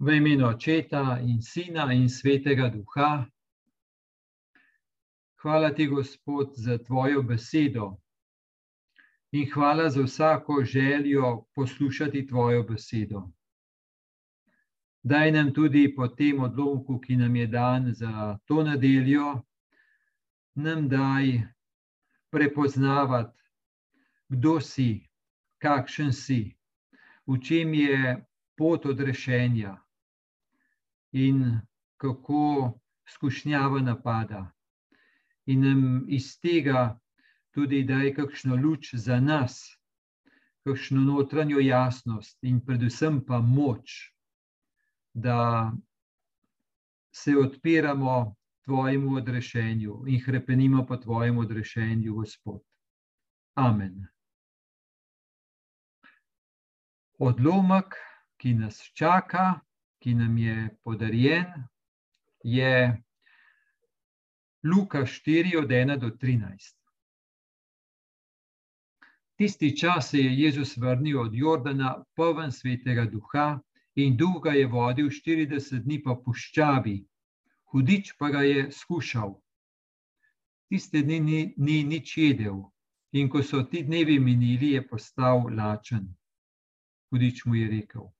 V imenu Očeta in Sina in Svetega Duha. Hvala ti, Gospod, za tvojo besedo in hvala za vsako željo poslušati tvojo besedo. Daj nam tudi po tem odlomku, ki nam je dan za to nedeljo, nam daj prepoznavati, kdo si, kakšen si, v čem je pot odrešenja in kako skušnjava napada. In nam iz tega tudi daj kakšno luč za nas, kakšno notranjo jasnost in predvsem pa moč, da se odpiramo tvojemu odrešenju in hrepenimo po tvojem odrešenju, Gospod. Amen. Odlomek, ki nas čaka, ki nam je podarjen, je Luka 4, od 1 do 13. Tisti čas se je Jezus vrnil od Jordana, poln svetega duha, in duh ga je vodil 40 dni po puščavi, hudič pa ga je skušal. Tiste dni ni, ni nič jedel, in ko so ti dnevi minili, je postal lačen. Hudič mu je rekel: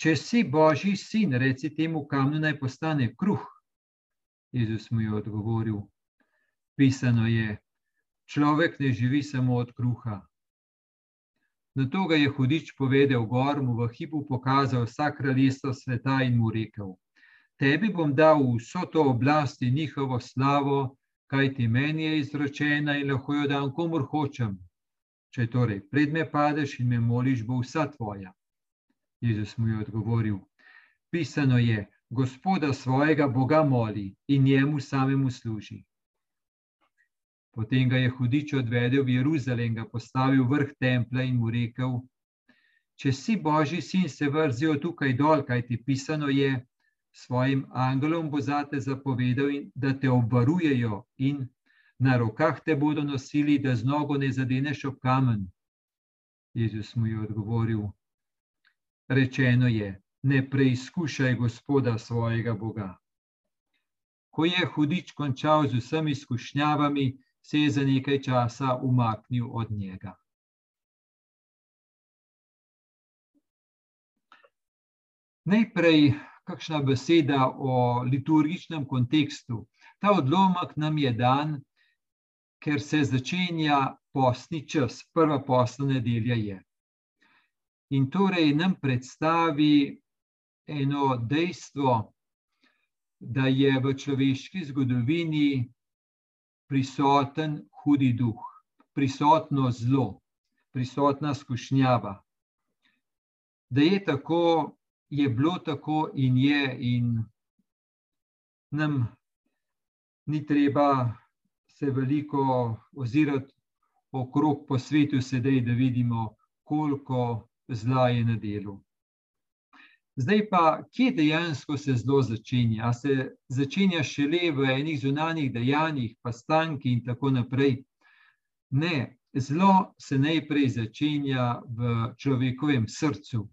Če si božji sin, reci temu kamnu, naj postane kruh. Jezus mu je odgovoril: Pisano je, človek ne živi samo od kruha. Na to ga je hudič povedal, gor mu v hipu pokazal vsa kraljestva sveta in mu rekel: Tebi bom dal vso to oblast in njihovo slavo, kaj ti meni je izročena in lahko jo dam komor hočem. Če torej pred me padeš in me moliš, bo vsa tvoja. Jezus mu je odgovoril: Pisano je, Gospoda svojega Boga moli in njemu samemu služi. Potem ga je hudič odvedel v Jeruzalem, ga postavil vrh templa in mu rekel: Če si božji sin, se vrzijo tukaj dol, kaj ti pisano je, svojim angelom bo zate zapovedal, da te obvarujejo in na rokah te bodo nosili, da z nogo ne zadeneš ob kamen. Jezus mu je odgovoril: rečeno je: Ne preizkušaj gospoda svojega Boga. Ko je hudič končal z vsemi izkušnjavami, se je za nekaj časa umaknil od njega. Najprej kakšna beseda o liturgičnem kontekstu. Ta odlomek nam je dan, ker se začenja postni čas, prva postna nedelja je in torej nam predstavi eno dejstvo, da je v človeški zgodovini prisoten hudi duh, prisotno zlo, prisotna skušnjava. Da je tako, je bilo tako in je, in nam ni treba se veliko ozirati okrog po svetu, sedaj, da vidimo, koliko zla je na delu. Zdaj pa, kje dejansko se zlo začenja? A se začenja šele v enih zunanjih dejanjih, pa stanki in tako naprej? Ne, zlo se najprej začenja v človekovem srcu.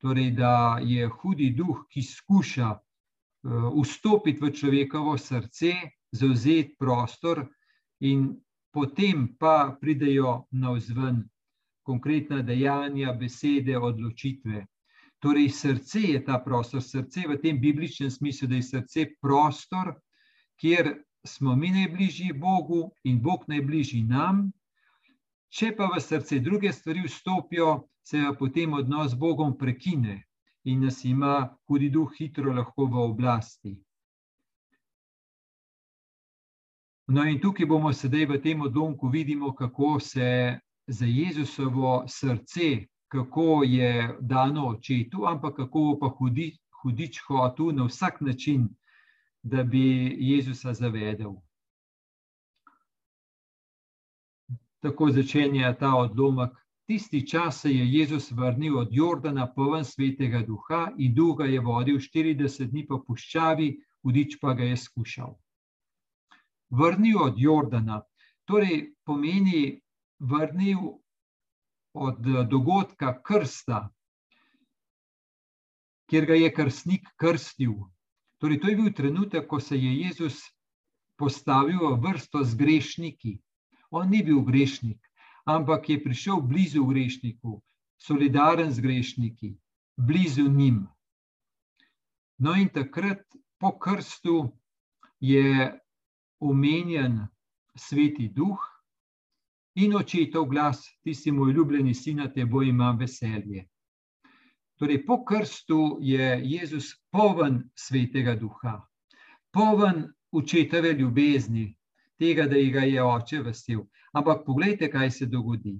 Torej, da je hudi duh, ki skuša uh, vstopiti v človekovo srce, zauzeti prostor, in potem pa pridejo na vzven konkretna dejanja, besede, odločitve. Torej, srce je ta prostor, srce v tem bibličnem smislu, da je srce prostor, kjer smo mi najbližji Bogu in Bog najbližji nam. Če pa v srce druge stvari vstopijo, se potem odnos z Bogom prekine in nas ima hudi duh hitro lahko v oblasti. No, in tukaj bomo sedaj v tem odlomku vidimo, kako se za Jezusovo srce, kako je dano očetu, ampak kako pa hudi, hudič hotel na vsak način, da bi Jezusa zavedel. Tako začenja ta odlomek. Tisti čas se je Jezus vrnil od Jordana, poln svetega duha, in duh ga je vodil 40 dni po puščavi, hudič pa ga je skušal. Vrnil od Jordana, torej pomeni vrnil od dogodka krsta. kjer ga je krstnik krstil. Torej, to je bil trenutek, ko se je Jezus postavil v vrsto z grešniki. On ni bil grešnik, ampak je prišel blizu grešniku, solidaren z grešniki, blizu njim. No, in takrat po krstu je omenjen sveti duh in očetov glas, ti si moj ljubljeni sin, te bo imam veselje. Torej, po krstu je Jezus poln svetega duha, poln očetove ljubezni, tega, da ga je oče vesel. Ampak pogledajte, kaj se dogodi.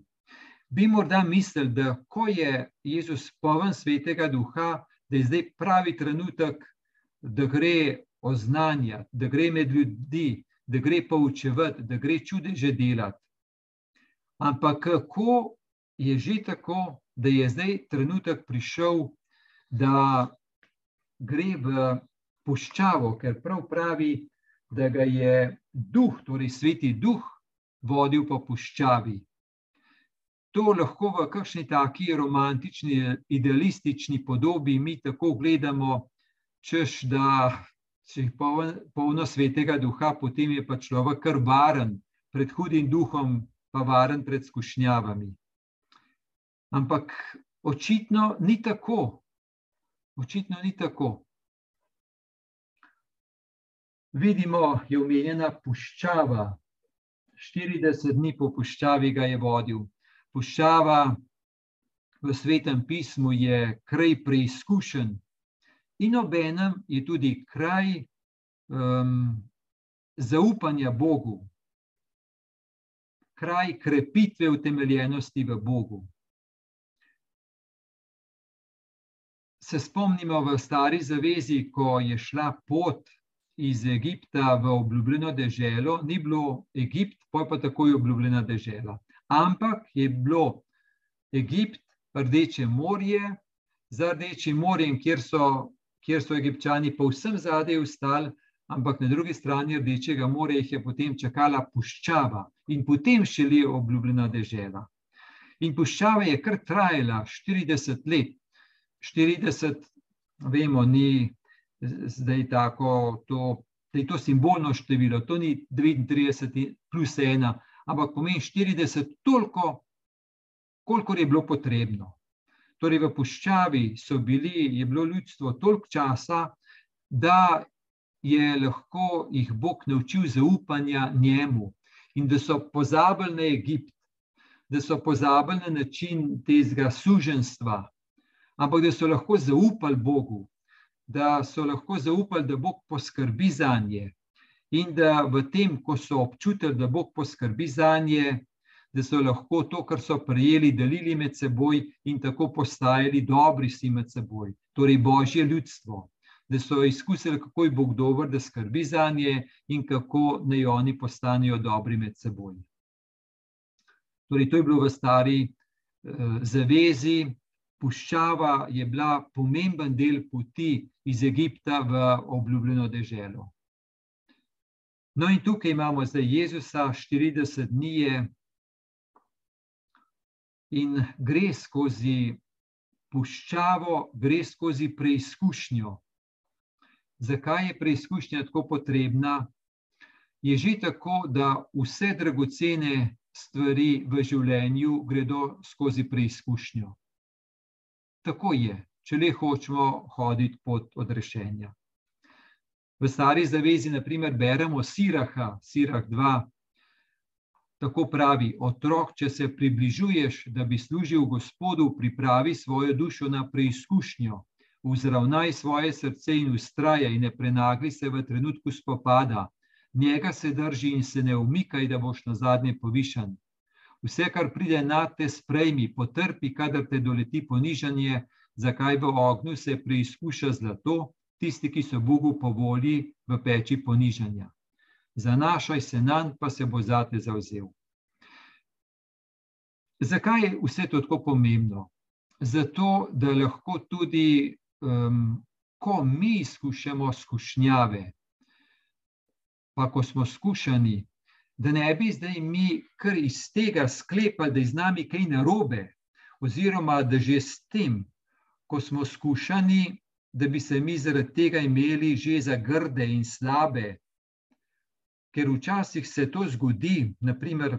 Bi morda mislili, da ko je Jezus poln svetega duha, da je zdaj pravi trenutek, da gre oznanjati, da gre med ljudi, da gre poučevati, da gre čudeže delati. Ampak kako je že tako, da je zdaj trenutek prišel, da gre v puščavo, ker prav pravi, da ga je duh, torej sveti duh, vodil po puščavi. To lahko v kakšni taki romantični, idealistični podobi mi tako gledamo, češ da če je polno svetega duha, potem je pa človek kar varen pred hudim duhom, pa varen pred skušnjavami. Ampak očitno ni tako. Očitno ni tako. Vidimo, je omenjena puščava. 40 dni po puščavi ga je vodil. Puščava v svetem pismu je kraj preizkušen, in obenem je tudi kraj um, zaupanja Bogu, kraj krepitve utemeljenosti v Bogu. Se spomnimo v stari zavezi, ko je šla pot iz Egipta v obljubljeno deželo, ni bilo Egipt, pa pa takoj obljubljena dežela ampak je bilo Egipt, Rdeče morje, za Rdečim morjem, kjer so, kjer so Egipčani povsem zadaj ustali, ampak na drugi strani Rdečega morja jih je potem čakala puščava in potem šele obljubljena dežela. In puščava je kar trajala 40 let. 40, vemo, ni zdaj tako, to, da je to simbolno število, to ni 39 plus 1, ampak pomeni 40, toliko, koliko je bilo potrebno. Torej, v puščavi so bili, je bilo ljudstvo toliko časa, da je lahko jih Bog naučil zaupanja njemu in da so pozabili na Egipt, da so pozabili na način tega suženstva, ampak da so lahko zaupali Bogu, da so lahko zaupali, da Bog poskrbi za njih in da v tem, ko so občutili, da Bog poskrbi za nje, da so lahko to, kar so prejeli, delili med seboj in tako postajali dobri si med seboj, torej božje ljudstvo. Da so izkusili, kako je Bog dober, da skrbi za nje in kako naj oni postanejo dobri med seboj. Torej, to je bilo v stari uh, zavezi. Puščava je bila pomemben del poti iz Egipta v obljubljeno deželo. No, in tukaj imamo zdaj Jezusa, 40 dni je in gre skozi puščavo, gre skozi preizkušnjo. Zakaj je preizkušnja tako potrebna? Je že tako, da vse dragocene stvari v življenju gredo skozi preizkušnjo. Tako je, če le hočemo hoditi pot odrešenja. V stari zavezi, naprimer, beremo Siraha, Sirah 2. Tako pravi: Otrok, če se približuješ, da bi služil Gospodu, pripravi svojo dušo na preizkušnjo, vzravnaj svoje srce in ustraja, in ne prenagli se v trenutku spopada. Njega se drži in se ne umikaj, da boš na zadnje povišen. Vse, kar pride na te, sprejmi, potrpi, kadar te doleti ponižanje, zakaj v ognju se preizkuša zlato tisti, ki so Bogu po volji v peči ponižanja. Zanašaj se na njega, pa se bo zate zauzel. Zakaj je vse to tako pomembno? Zato, da lahko tudi, um, ko mi izkušamo skušnjave, pa ko smo skušani, da ne bi zdaj mi kar iz tega sklepali, da je z nami kaj narobe, oziroma da že s tem, ko smo skušani, da bi se mi zaradi tega imeli že za grde in slabe. Ker včasih se to zgodi, naprimer,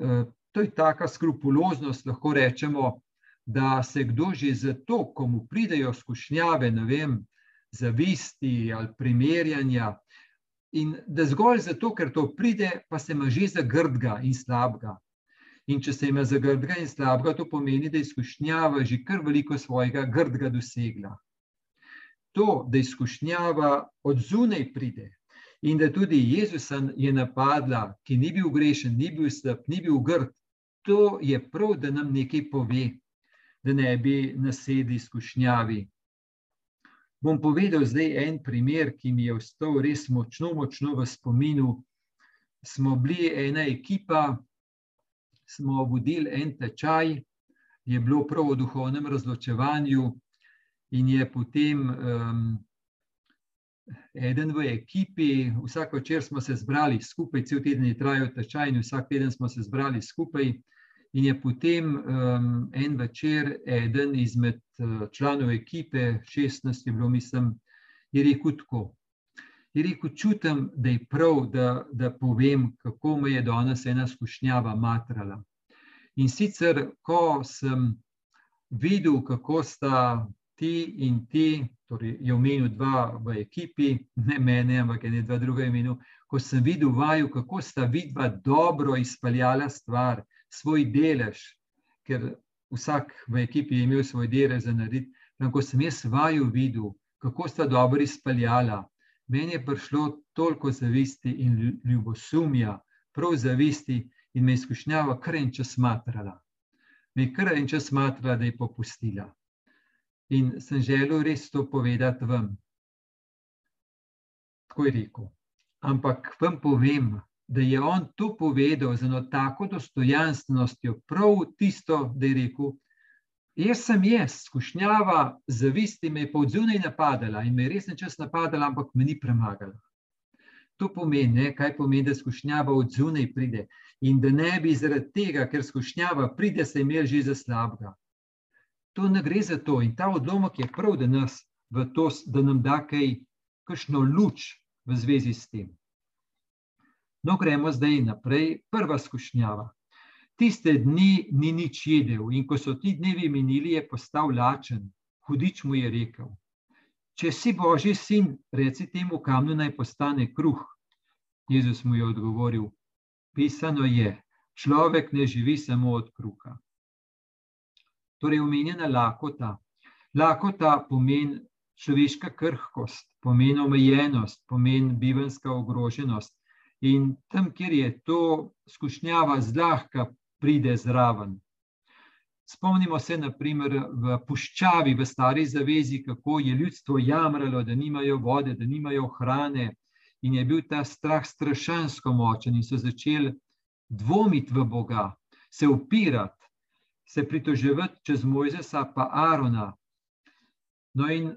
eh, to je taka skrupuloznost, lahko rečemo, da se kdo že zato, ko mu pridejo skušnjave, ne vem, zavisti ali primerjanja, in da zgolj zato, ker to pride, pa se ima že za grdga in slabega. In če se ima za grdga in slabega, to pomeni, da je izkušnjava že kar veliko svojega grdga dosegla. To, da izkušnjava od zunaj pride in da tudi Jezus je napadla, ki ni bil grešen, ni bil slab, ni bil grd, to je prav, da nam nekaj pove, da ne bi nasedli izkušnjavi. Bom povedal zdaj en primer, ki mi je ostal res močno, močno v spominu. Smo bili ena ekipa, smo vodili en tečaj, je bilo prav o duhovnem razločevanju, in je potem um, eden v ekipi, vsak večer smo se zbrali skupaj, cel teden je trajal tečaj, in vsak teden smo se zbrali skupaj. In je potem um, en večer, eden izmed uh, članov ekipe, 16 je bilo, mislim, je rekel tako. Je rekel, čutim, da je prav, da, da povem, kako me je danes ena skušnjava matrala. In sicer, ko sem videl, kako sta ti in ti, torej je omenil dva v ekipi, ne mene, ampak je ne dva druga imenu. Ko sem videl vaju, kako sta vidva dobro izpeljala stvar, svoj delež, ker vsak v ekipi je imel svoj delež za narediti. Ko sem jaz vaju videl, kako sta dobro izpeljala, meni je prišlo toliko zavisti in ljubosumja, prav zavisti in me izkušnjava kar en čas matrala. Me je kar en čas matrala, da je popustila. In sem želel res to povedati vam. Tako je rekel. Ampak vam povem, da je on to povedal z eno tako dostojanstvenostjo, prav tisto, da je rekel. Jaz sem jaz, skušnjava, zavisti me je pa odzunaj napadala in me je res nečas napadala, ampak me ni premagala. To pomeni, ne, kaj pomeni, da skušnjava odzunaj pride in da ne bi zaradi tega, ker skušnjava pride, se imel že za slabega. To ne gre za to. In ta odlomek je prav, da, nas to, da nam da kaj, kakšno luč v zvezi s tem. No, gremo zdaj naprej. Prva skušnjava. Tiste dni ni nič jedel, in ko so ti dnevi minili, je postal lačen. Hudič mu je rekel: Če si božji sin, reci temu kamnu naj postane kruh. Jezus mu je odgovoril: Pisano je, človek ne živi samo od kruha torej omenjena lakota. Lakota pomeni človeška krhkost, pomeni omejenost, pomeni bivanska ogroženost. In tam, kjer je to skušnjava, zlahka pride zraven. Spomnimo se, naprimer, v puščavi, v stari zavezi, kako je ljudstvo jamralo, da nimajo vode, da nimajo hrane, in je bil ta strah strašansko močen, in so začeli dvomiti v Boga, se upirati se pritoževati čez Mojzesa pa Arona. No in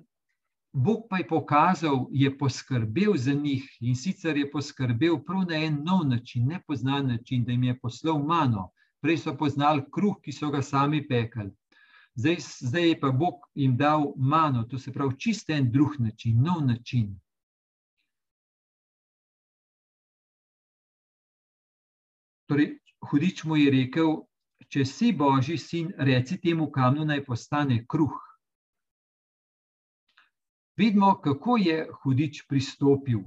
Bog pa je pokazal, je poskrbel za njih in sicer je poskrbel prav na en nov način, nepoznan način, da jim je poslal mano. Prej so poznali kruh, ki so ga sami pekali. Zdaj, zdaj je pa Bog jim dal mano, to se pravi čist en drug način, nov način. Torej, hudič mu je rekel, če si božji sin, reci temu kamnu, naj postane kruh. Vidimo, kako je hudič pristopil.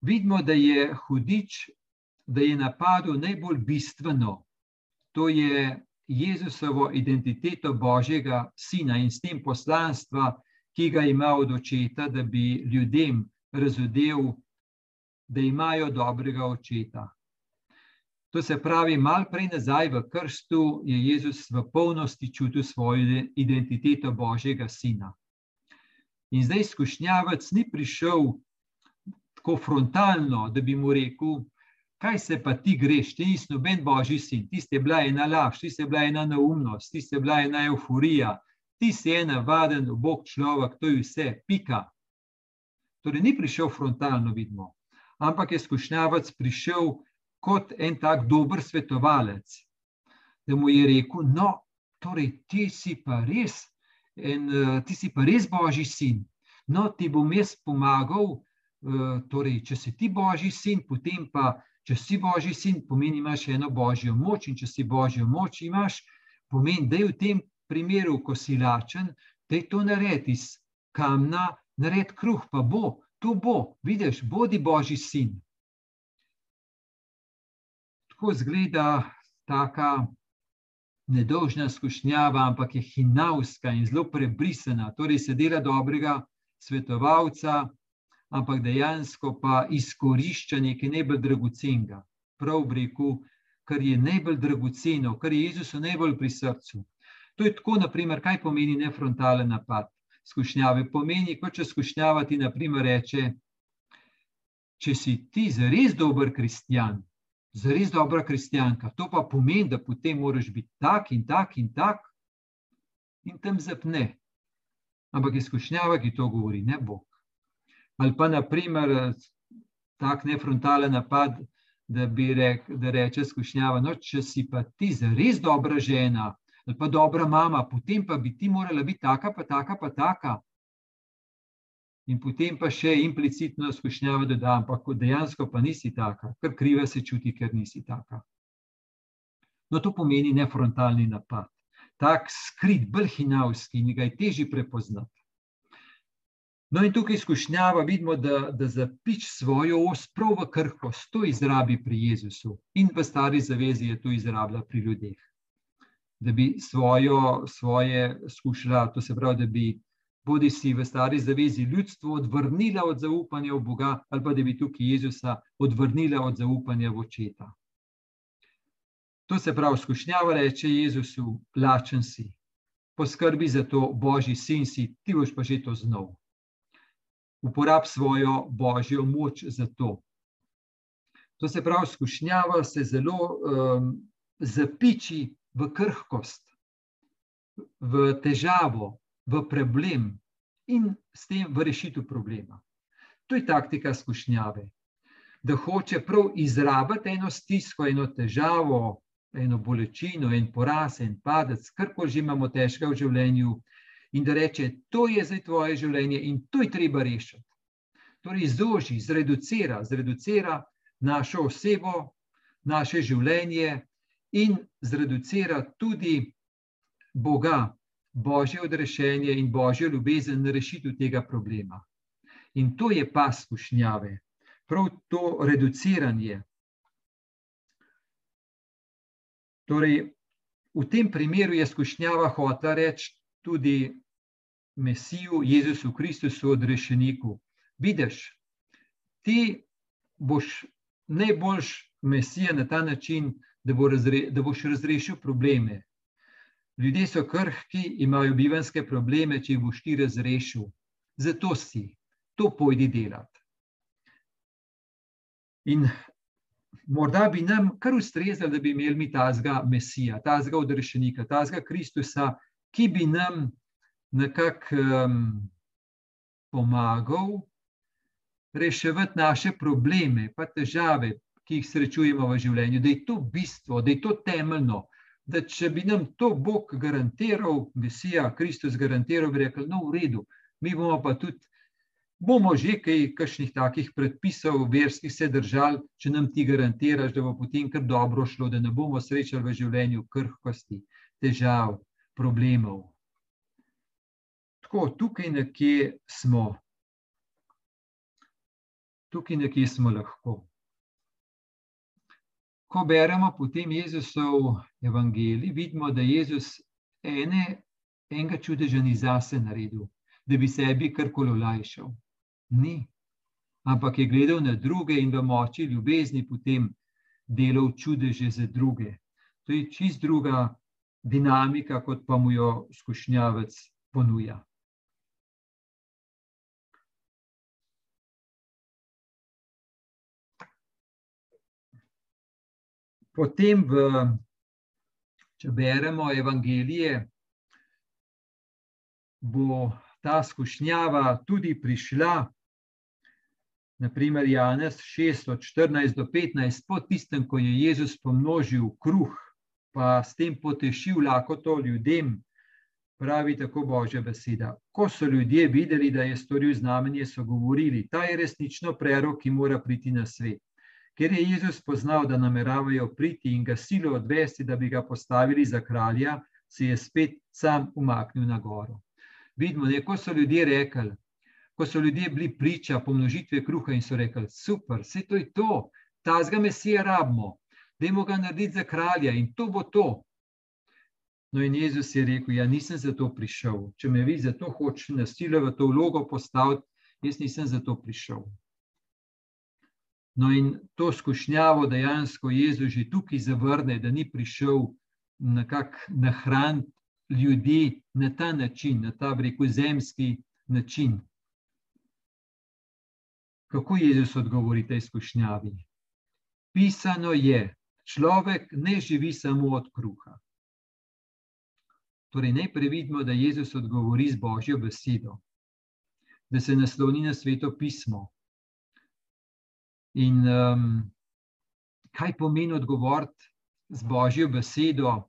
Vidimo, da je hudič, da je napadel najbolj bistveno, to je Jezusovo identiteto Božjega sina in s tem poslanstva, ki ga ima od očeta, da bi ljudem razodel, da imajo dobrega očeta. To se pravi, malo prej nazaj v krstu je Jezus v polnosti čutil svojo identiteto Božjega Sina. In zdaj skušnjavac ni prišel tako frontalno, da bi mu rekel, kaj se pa ti greš, ti nisi noben Božji sin, ti si bila ena laž, ti si bila ena neumnost, ti si bila ena euforija, ti si ena vaden, bog človek, to je vse, pika. Torej, ni prišel frontalno, vidimo, ampak je skušnjavac prišel kot en tak dober svetovalec, da mu je rekel: No, torej, ti si pa res in uh, ti si pa res božji sin. No, ti bom jaz pomagal. Uh, torej, če si ti božji sin, potem pa, če si božji sin, pomeni, imaš eno božjo moč, in če si božjo moč imaš, pomeni, da je v tem primeru, ko si lačen, da je to naredi iz kamna, naredi kruh, pa bo, to bo, vidiš, bodi božji sin. Tako zgleda taka nedolžna skušnjava, ampak je hinavska in zelo prebrisana. Torej, se dela dobrega svetovalca, ampak dejansko pa izkorišča nekaj najbolj dragocenega. Prav v reku, kar je najbolj dragoceno, kar je Jezusu najbolj pri srcu. To je tako, naprimer, kaj pomeni nefrontalen napad skušnjave. Pomeni, kot če skušnjava ti, naprimer, reče, če si ti zares dober kristjan, zares dobra kristjanka. To pa pomeni, da potem moraš biti tak in tak in tak, in tam zapne. Ampak izkušnjava, ki to govori, ne Bog. Ali pa, naprimer, tak nefrontalen napad, da bi rek, da reče izkušnjava, no, če si pa ti zares dobra žena, ali pa dobra mama, potem pa bi ti morala biti taka, pa taka, pa taka. In potem pa še implicitno skušnjava doda, ampak dejansko pa nisi taka, ker kriva se čuti, ker nisi taka. No, to pomeni nefrontalni napad. Tak skrit, brhinavski, in ga je težje prepoznati. No, in tukaj izkušnjava vidimo, da, da zapič svojo os prav v krhkost, to izrabi pri Jezusu in v stari zavezi je to izrabila pri ljudeh. Da bi svojo, svoje skušala, to se pravi, da bi bodi si v stari zavezi ljudstvo odvrnila od zaupanja v Boga, ali pa da bi tukaj Jezusa odvrnila od zaupanja v očeta. To se pravi, skušnjava reče Jezusu, lačen si, poskrbi za to, božji sin si, ti boš pa že to znov. Uporab svojo božjo moč za to. To se pravi, skušnjava se zelo um, zapiči v krhkost, v težavo, v problem in s tem v rešitev problema. To je taktika skušnjave, da hoče prav izrabiti eno stisko, eno težavo, eno bolečino, en poraz, en padec, karkoli že imamo težko v življenju, in da reče: To je zdaj tvoje življenje in to je treba rešiti. Torej, izloži, zreducira, zreducira našo osebo, naše življenje in zreducira tudi Boga, božje odrešenje in božjo ljubezen rešitev tega problema. In to je pas skušnjave, prav to reduciranje. Torej, v tem primeru je skušnjava hotela reči tudi Mesiju, Jezusu Kristusu, odrešeniku. Vidiš, ti boš najboljši Mesija na ta način, da, bo razre, da boš razrešil probleme, Ljudje so krhki, imajo bivanske probleme, če jih boš ti razrešil. Zato si, to pojdi delati. In morda bi nam kar ustrezalo, da bi imeli mi tazga Mesija, tazga odrešenika, tazga Kristusa, ki bi nam nekako um, pomagal reševati naše probleme, pa težave, ki jih srečujemo v življenju, da je to bistvo, da je to temeljno da če bi nam to Bog garantiral, Mesija, Kristus garantiral, bi rekel, no, v redu, mi bomo pa tudi, bomo že kaj kakšnih takih predpisov verskih se držali, če nam ti garantiraš, da bo potem kar dobro šlo, da ne bomo srečali v življenju krhkosti, težav, problemov. Tako, tukaj nekje smo. Tukaj nekje smo lahko ko beremo potem Jezusov evangelij, vidimo, da je Jezus ene, enega čudeža ni zase naredil, da bi sebi karkoli olajšal. Ni. Ampak je gledal na druge in v moči ljubezni potem delal čudeže za druge. To je čist druga dinamika, kot pa mu jo skušnjavec ponuja. Potem, v, če beremo evangelije, bo ta skušnjava tudi prišla. Naprimer, Janez 6, od 14 do 15, po tistem, ko je Jezus pomnožil kruh, pa s tem potešil lakoto ljudem, pravi tako Božja beseda. Ko so ljudje videli, da je storil znamenje, so govorili, ta je resnično prerok, ki mora priti na svet. Ker je Jezus poznal, da nameravajo priti in ga silo odvesti, da bi ga postavili za kralja, se je spet sam umaknil na goro. Vidimo, da ko so ljudje rekli, ko so ljudje bili priča pomnožitve kruha in so rekli: Super, vse to je to, ta zga mesija rabimo, dajmo ga narediti za kralja in to bo to. No, in Jezus je rekel: Ja, nisem za to prišel. Če me vi za to hočete nasilje v to vlogo postaviti, jaz nisem za to prišel. No, in to skušnjavo dejansko Jezus že tukaj zavrne, da ni prišel nekako nahraniti ljudi na ta način, na ta rekel, zemski način. Kako Jezus odgovori tej skušnjavi? Pisano je, človek ne živi samo od kruha. Torej, najprej vidimo, da Jezus odgovori z Božjo besedo, da se nasloni na sveto pismo. In um, kaj pomeni odgovoriti z Božjo besedo,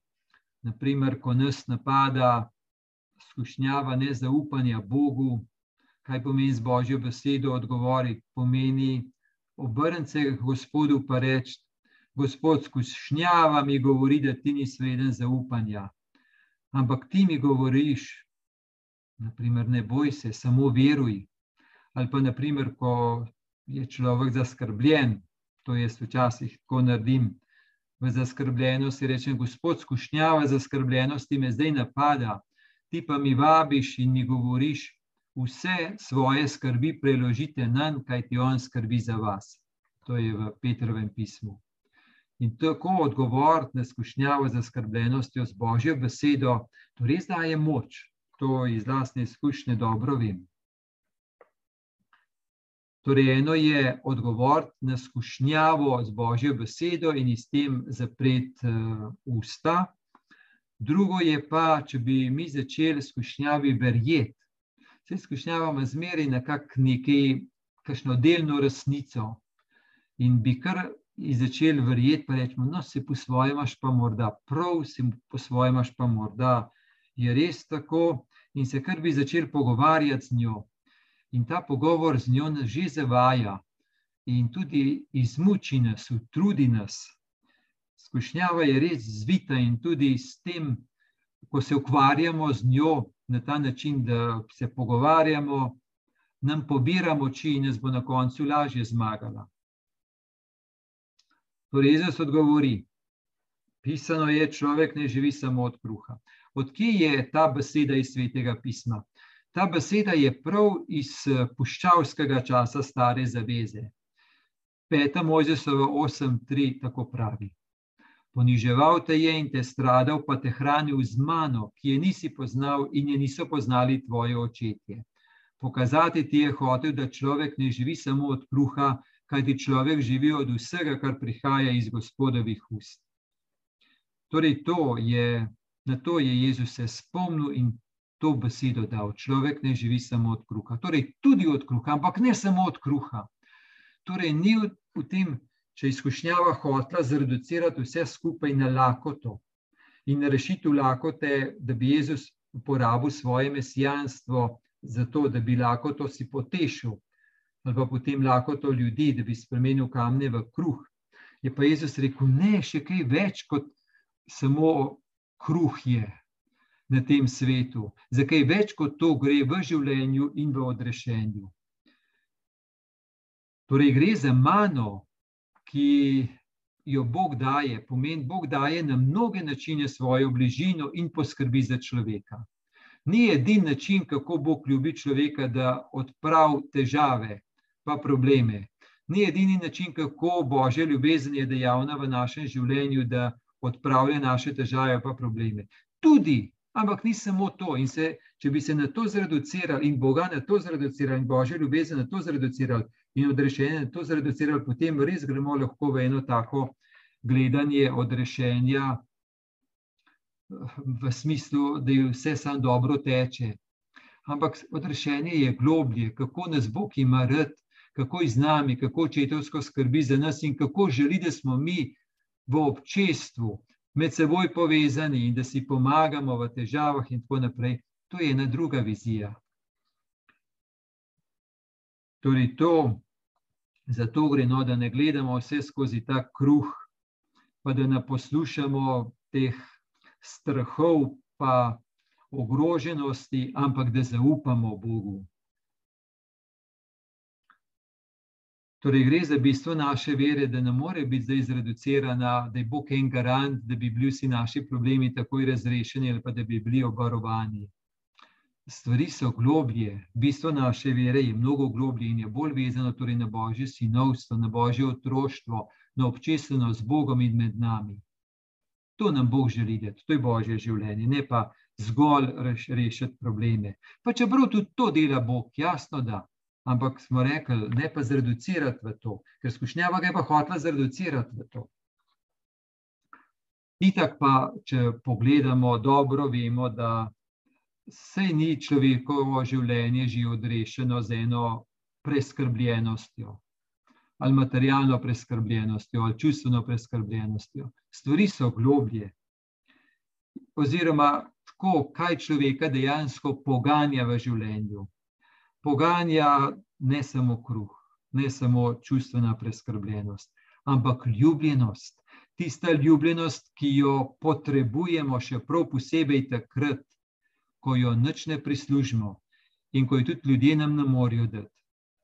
naprimer, ko nas napada skušnjava nezaupanja Bogu, kaj pomeni z Božjo besedo odgovoriti, pomeni obrniti se k Gospodu in reči: Gospod, skušnjava mi govori, da ti nisi vreden zaupanja. Ampak ti mi govoriš, naprimer, ne boj se, samo veruj. Ali pa, naprimer, ko je človek zaskrbljen, to jaz včasih tako naredim, v zaskrbljenosti rečem: Gospod, skušnjava zaskrbljenosti me zdaj napada, ti pa mi vabiš in mi govoriš, vse svoje skrbi preložite na njega, kaj ti on skrbi za vas. To je v Petrovem pismu. In tako odgovoriti na skušnjavo zaskrbljenostjo z Božjo besedo, to res daje moč. To iz vlastne izkušnje dobro vem. Torej, eno je odgovor na skušnjavo z Božjo besedo in s tem zapreti uh, usta. Drugo je pa, če bi mi začeli skušnjavi verjeti. Vse skušnjavamo zmeraj nekako nekaj, kakšno delno resnico. In bi kar začeli verjeti, pa rečemo, no, se po svoje imaš pa morda prav, se po svoje imaš pa morda je res tako, in se kar bi začeli pogovarjati z njo. In ta pogovor z njo nas že zavaja in tudi izmuči nas, utrudi nas. Skušnjava je res zvita in tudi s tem, ko se ukvarjamo z njo na ta način, da se pogovarjamo, nam pobira moči in nas bo na koncu lažje zmagala. Torej, Jezus odgovori: Pisano je, človek ne živi samo od kruha. Odkje je ta beseda iz svetega pisma? Ta beseda je prav iz eh, puščavskega časa stare zaveze. Peta Mojzesova 8:3 tako pravi. Poniževal te je in te stradal, pa te hranil z mano, ki je nisi poznal in je niso poznali tvoje očetje. Pokazati ti je hotel, da človek ne živi samo od kruha, kajti človek živi od vsega, kar prihaja iz gospodovih ust. Torej, to je, na to je Jezus se spomnil in to besedo dal. Človek ne živi samo od kruha. Torej, tudi od kruha, ampak ne samo od kruha. Torej, ni v, v tem, če izkušnjava hotla zreducirati vse skupaj na lakoto in rešiti lakote, da bi Jezus uporabil svoje mesijanstvo za to, da bi lakoto si potešil, ali pa potem lakoto ljudi, da bi spremenil kamne v kruh. Je pa Jezus rekel: Ne, še kaj več kot samo kruh je na tem svetu, za kaj več kot to gre v življenju in v odrešenju. Torej, gre za mano, ki jo Bog daje, pomeni, Bog daje na mnoge načine svojo bližino in poskrbi za človeka. Ni edini način, kako Bog ljubi človeka, da odpravi težave in probleme. Ni edini način, kako Božja ljubezen je dejavna v našem življenju, da odpravlja naše težave in probleme. Tudi Ampak ni samo to. Se, če bi se na to zreducirali in Boga na to zreducirali, in Božje ljubezen na to zreducirali, in odrešenje na to zreducirali, potem res gremo lahko v eno tako gledanje odrešenja, v smislu, da je vse samo dobro teče. Ampak odrešenje je globlje, kako nas Bog ima rad, kako je z nami, kako očetovsko skrbi za nas in kako želi, da smo mi v občestvu, med seboj povezani in da si pomagamo v težavah, in tako naprej. To je ena druga vizija. Torej, to, zato gre, no, da ne gledamo vse skozi ta kruh, pa da ne poslušamo teh strahov, pa ogroženosti, ampak da zaupamo Bogu. Torej, gre za bistvo naše vere, da ne more biti zdaj zreducirana, da je Bog en garant, da bi bili vsi naši problemi takoj razrešeni ali pa da bi bili obarovani. Stvari so globlje, bistvo naše vere je mnogo globlje in je bolj vezano torej na božje sinovstvo, na božje otroštvo, na občestvenost z Bogom in med nami. To nam Bog želi, da to je božje življenje, ne pa zgolj rešiti probleme. Pa čeprav tudi to dela Bog, jasno da ampak smo rekli, ne pa zreducirati v to, ker skušnjava ga je pa hotela zreducirati v to. Itak pa, če pogledamo dobro, vemo, da se ni človekovo življenje že odrešeno z eno preskrbljenostjo, ali materialno preskrbljenostjo, ali čustveno preskrbljenostjo. Stvari so globlje. Oziroma, tako, kaj človeka dejansko poganja v življenju poganja ne samo kruh, ne samo čustvena preskrbljenost, ampak ljubljenost. Tista ljubljenost, ki jo potrebujemo, še prav posebej takrat, ko jo nič ne prislužimo in ko jo tudi ljudje nam ne morejo dati.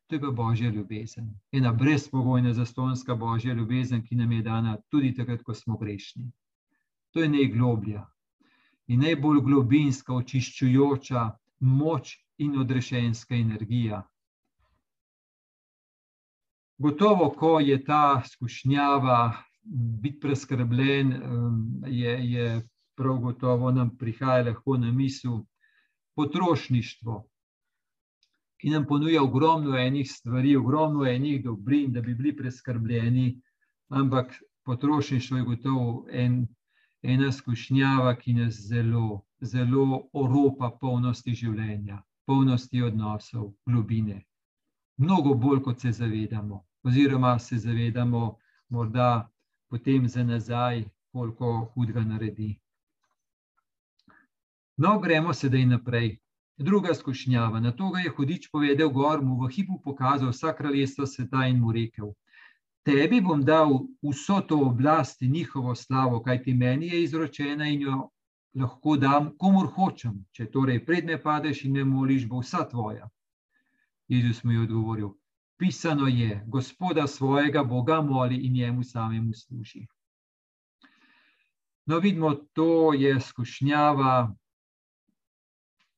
To je pa božja ljubezen. Ena brezpogojna, zastonska božja ljubezen, ki nam je dana tudi takrat, ko smo grešni. To je najgloblja in najbolj globinska, očiščujoča moč in odrešenska energija. Gotovo, ko je ta skušnjava biti preskrbljen, je, je prav gotovo nam prihaja lahko na misel potrošništvo, ki nam ponuja ogromno enih stvari, ogromno enih dobrin, da bi bili preskrbljeni, ampak potrošništvo je gotovo en, ena skušnjava, ki nas zelo, zelo oropa polnosti življenja polnosti odnosov, globine. Mnogo bolj, kot se zavedamo, oziroma se zavedamo, morda potem za nazaj, koliko hudega naredi. No, gremo sedaj naprej. Druga skušnjava. Na to je hudič povedal, gor mu v hipu pokazal vsa kraljestva sveta in mu rekel: Tebi bom dal vso to oblast in njihovo slavo, kaj ti meni je izročena in jo lahko dam komor hočem, če torej predne padeš in me moliš, bo vsa tvoja. Jezus mi je odgovoril: Pisano je, Gospoda svojega Boga moli in njemu samemu služi. No, vidimo, to je skušnjava,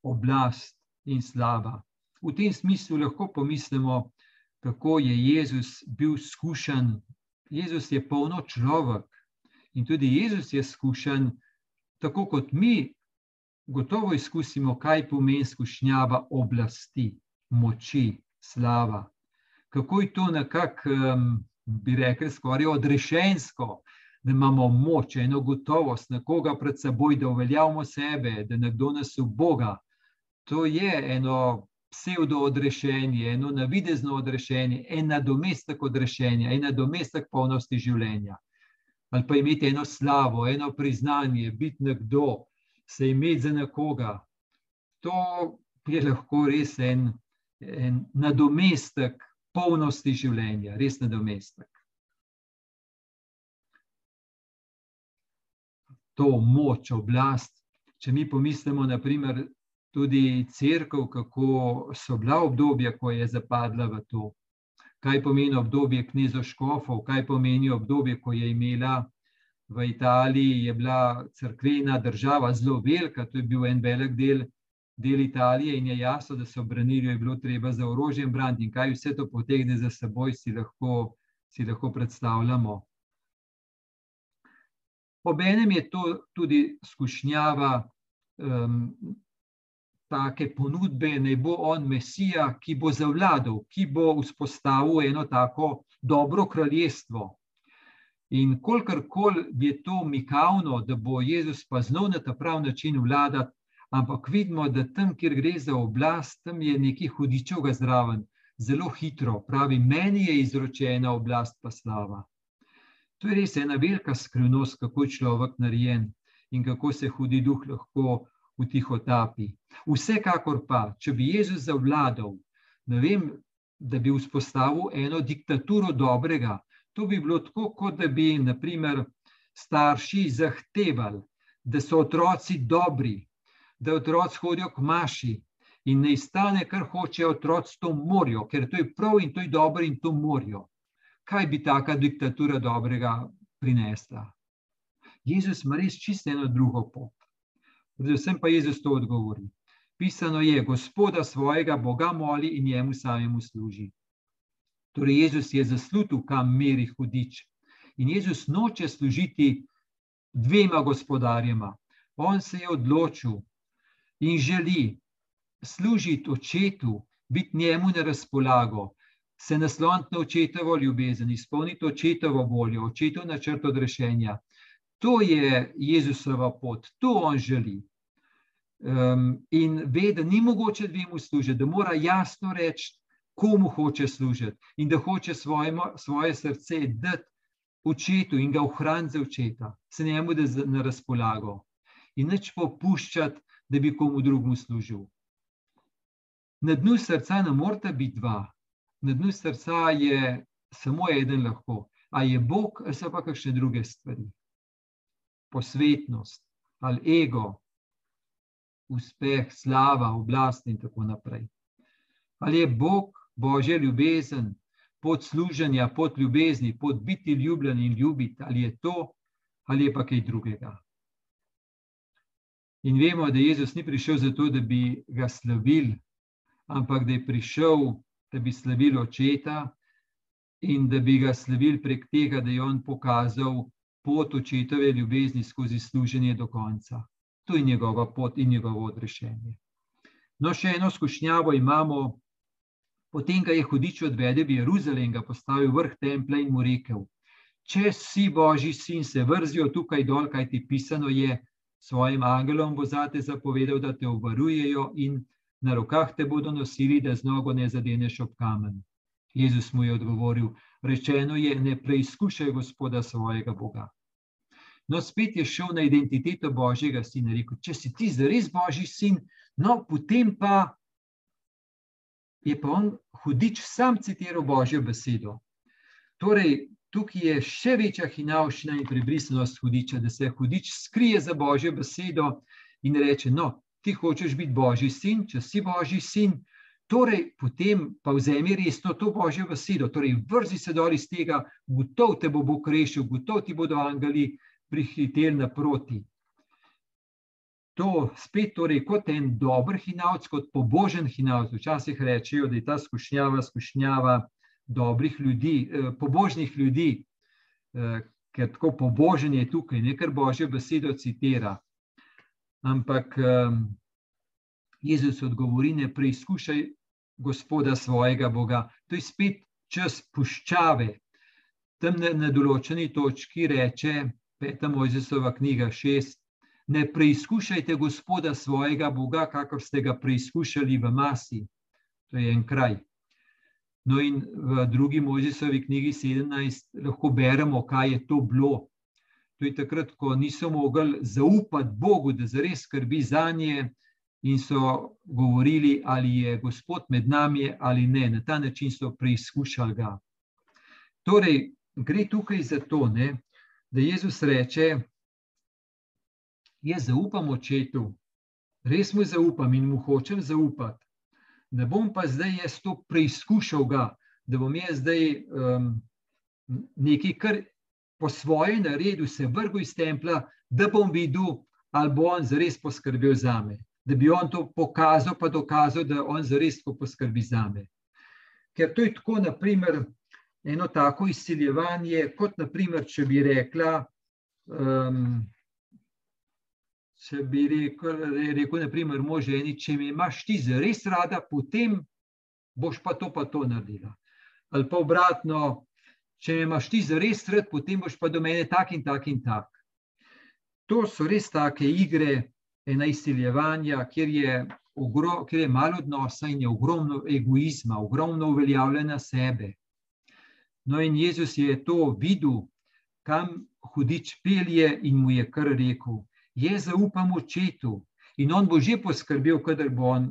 oblast in slava. V tem smislu lahko pomislimo, kako je Jezus bil skušen. Jezus je polno človek in tudi Jezus je skušen tako kot mi, gotovo izkusimo, kaj pomeni skušnjava oblasti, moči, slava. Kako je to nekako, um, bi rekli, skoraj odrešensko, da imamo moč, eno gotovost, nekoga pred seboj, da uveljavimo sebe, da nekdo nas v Boga. To je eno pseudo odrešenje, eno navidezno odrešenje, en nadomestek odrešenja, en nadomestek polnosti življenja ali pa imeti eno slavo, eno priznanje, biti nekdo, se imeti za nekoga. To je lahko res en, en nadomestek polnosti življenja, res nadomestek. To moč, oblast. Če mi pomislimo, naprimer, tudi crkv, kako so bila obdobja, ko je zapadla v to kaj pomeni obdobje knezov Škofov, kaj pomeni obdobje, ko je imela v Italiji, je bila crkvena država zelo velika, to je bil en velik del, del Italije in je jasno, da so branili, je bilo treba za orožjem braniti in kaj vse to potegne za seboj, si lahko, si lahko predstavljamo. Obenem je to tudi skušnjava um, take ponudbe, ne bo on Mesija, ki bo zavladal, ki bo vzpostavil eno tako dobro kraljestvo. In kolikor koli je to mikavno, da bo Jezus pa znov na ta prav način vladati, ampak vidimo, da tam, kjer gre za oblast, tam je nekaj hudičevega zraven, zelo hitro, pravi, meni je izročena oblast pa slava. To je res ena velika skrivnost, kako je človek narejen in kako se hudi duh lahko v tiho tapi. Vsekakor pa, če bi Jezus zavladal, ne vem, da bi vzpostavil eno diktaturo dobrega, to bi bilo tako, kot da bi, naprimer, starši zahtevali, da so otroci dobri, da otroci hodijo k maši in ne stane, kar hočejo otroci, to morajo, ker to je prav in to je dobro in to morajo. Kaj bi taka diktatura dobrega prinesla? Jezus ima res čisto eno drugo pot. Predvsem pa Jezus to odgovori. Pisano je, Gospoda svojega Boga moli in njemu samemu služi. Torej, Jezus je zaslužil, kam meri hudič. In Jezus noče služiti dvema gospodarjema. On se je odločil in želi služiti očetu, biti njemu na razpolago, se nasloniti na očetovo ljubezen, izpolniti očetovo voljo, očetov načrt odrešenja. To je Jezusova pot, to on želi. Um, in ve, da ni mogoče dvemu služiti, da mora jasno reči, komu hoče služiti in da hoče svoje, svoje srce dati očetu in ga ohraniti za očeta, se njemu da na razpolago in neč popuščati, da bi komu drugemu služil. Na dnu srca ne morata biti dva, na dnu srca je samo eden lahko, a je Bog, ali so pa kakšne druge stvari. Posvetnost ali ego, uspeh, slava, oblast in tako naprej. Ali je Bog, božja ljubezen, pot služenja, pot ljubezni, pot biti ljubljen in ljubiti, ali je to, ali je pa kaj drugega. In vemo, da Jezus ni prišel zato, da bi ga slavili, ampak da je prišel, da bi slavili očeta in da bi ga slavili prek tega, da je on pokazal pot očetove ljubezni skozi služenje do konca. To je njegova pot in njegovo odrešenje. No, še eno skušnjavo imamo. Potem ga je hudič odvedel v Jeruzalem, ga postavil vrh templja in mu rekel: Če si božji sin, se vrzijo tukaj dol, kaj ti pisano je, svojim angelom bo zate zapovedal, da te obvarujejo in na rokah te bodo nosili, da z nogo ne zadeneš ob kamen. Jezus mu je odgovoril: Rečeno je, ne preizkušaj gospoda svojega Boga. No, spet je šel na identiteto Božjega sina. Rekel, če si ti zares Božji sin, no, potem pa je pa on hudič sam citiral Božjo besedo. Torej, tukaj je še večja hinavščina in prebrisanost hudiča, da se hudič skrije za Božjo besedo in reče: No, ti hočeš biti Božji sin, če si Božji sin. Torej, potem pa vzemi resno to Božjo besedo, torej vrzi se dol iz tega, gotov te bo Bog rešil, gotov ti bodo angeli prihiteli naproti. To spet torej kot en dober hinavc, kot pobožen hinavc. Včasih rečejo, da je ta skušnjava skušnjava dobrih ljudi, eh, pobožnih ljudi, eh, ker tako pobožen je tukaj, nekaj božjo besedo citira. Ampak eh, Jezus odgovori, ne preizkušaj gospoda svojega Boga. To je spet čas puščave. Tam na, na določeni točki reče, peta Mojzesova knjiga, šest. Ne preizkušajte Gospoda svojega Boga, kakor ste ga preizkušali v masi. To je en kraj. No, in v drugi Mojzesovi knjigi 17 lahko beremo, kaj je to bilo. To je takrat, ko niso mogli zaupati Bogu, da zares skrbi za nje, in so govorili, ali je Gospod med nami ali ne. Na ta način so preizkušali ga. Torej, gre tukaj za to, ne, da Jezus reče: Jaz zaupam očetu, res mu zaupam in mu hočem zaupati. Ne bom pa zdaj jaz to preizkušal, ga, da bom jaz zdaj um, nekaj, kar po svoje naredil, se vrgel iz templa, da bom videl, ali bo on zares poskrbel za me. Da bi on to pokazal, pa dokazal, da on zares poskrbi za me. Ker to je tako, naprimer, eno tako izsiljevanje, kot naprimer, če bi rekla, um, če bi rekel, rekel naprimer, moženi, če me imaš ti zares rada, potem boš pa to pa to naredila. Ali pa obratno, če me imaš ti zares rad, potem boš pa do mene tak in tak in tak. To so res take igre, ena izsiljevanja, kjer je, ogro, kjer je malo odnosa in je ogromno egoizma, ogromno uveljavljanja sebe. No, in Jezus je to videl kam hudič pelje in mu je kar rekel: Jaz zaupam očetu in on bo že poskrbel, kadar bo on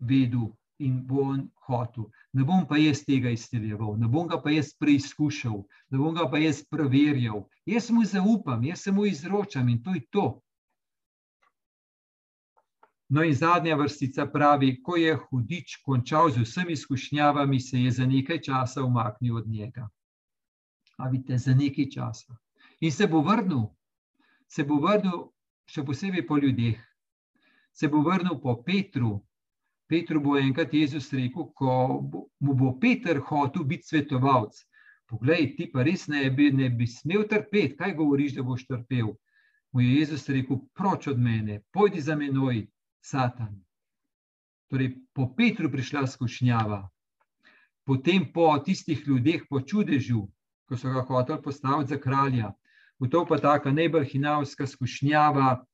vedel in bo on hotel. Ne bom pa jaz tega izteljeval, ne bom ga pa jaz preizkušal, ne bom ga pa jaz preverjal. Jaz mu zaupam, jaz se mu izročam in to je to. No, in zadnja vrstica pravi: Ko je hudič končal z vsemi izkušnjavami, se je za nekaj časa umaknil od njega. A vidite, za nekaj časa. In se bo vrnil, se bo vrnil, še posebej po ljudeh, se bo vrnil po Petru, Petru bo enkrat Jezus rekel, ko mu bo Peter hotel biti svetovalec. Poglej, ti pa res ne bi, ne bi smel trpeti, kaj govoriš, da boš trpel. Mu je Jezus rekel, proč od mene, pojdi za menoj, Satan. Torej, po Petru prišla skušnjava, potem po tistih ljudeh, po čudežu, ko so ga hoteli postaviti za kralja. Gotovo pa taka najbolj hinavska skušnjava,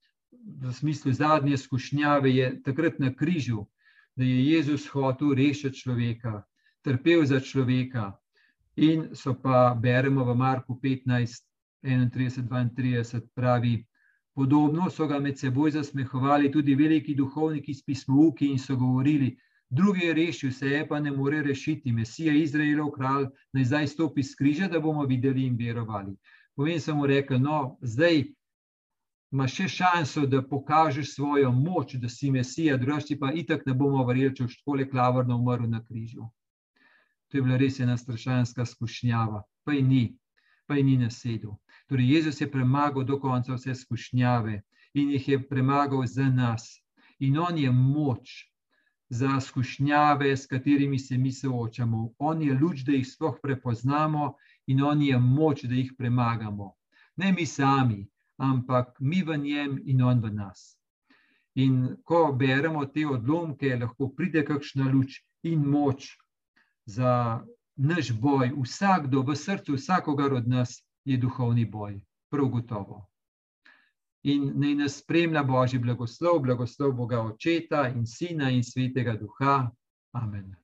v smislu zadnje skušnjave, je takrat na križu, da je Jezus hotel rešiti človeka, trpel za človeka. In so pa, beremo v Marku 15, 31, 32, pravi, podobno so ga med seboj zasmehovali tudi veliki duhovniki iz pismovki in so govorili, drugi je rešil, se je pa ne more rešiti, Mesija Izraelov kralj, naj zdaj stopi z križa, da bomo videli in verovali. Povem samo rekel, no, zdaj imaš še šanso, da pokažeš svojo moč, da si mesija, drugače pa itak ne bomo verjeli, če boš tako klavrno umrl na križu. To je bila res ena strašanska skušnjava, pa je ni, pa je ni nasedel. Torej, Jezus je premagal do konca vse skušnjave in jih je premagal za nas. In on je moč za skušnjave, s katerimi se mi soočamo. On je luč, da jih sploh prepoznamo, in on je moč, da jih premagamo. Ne mi sami, ampak mi v njem in on v nas. In ko beremo te odlomke, lahko pride kakšna luč in moč za naš boj. Vsakdo v srcu vsakogar od nas je duhovni boj, prav gotovo. In naj nas spremlja Božji blagoslov, blagoslov Boga Očeta in Sina in Svetega Duha. Amen.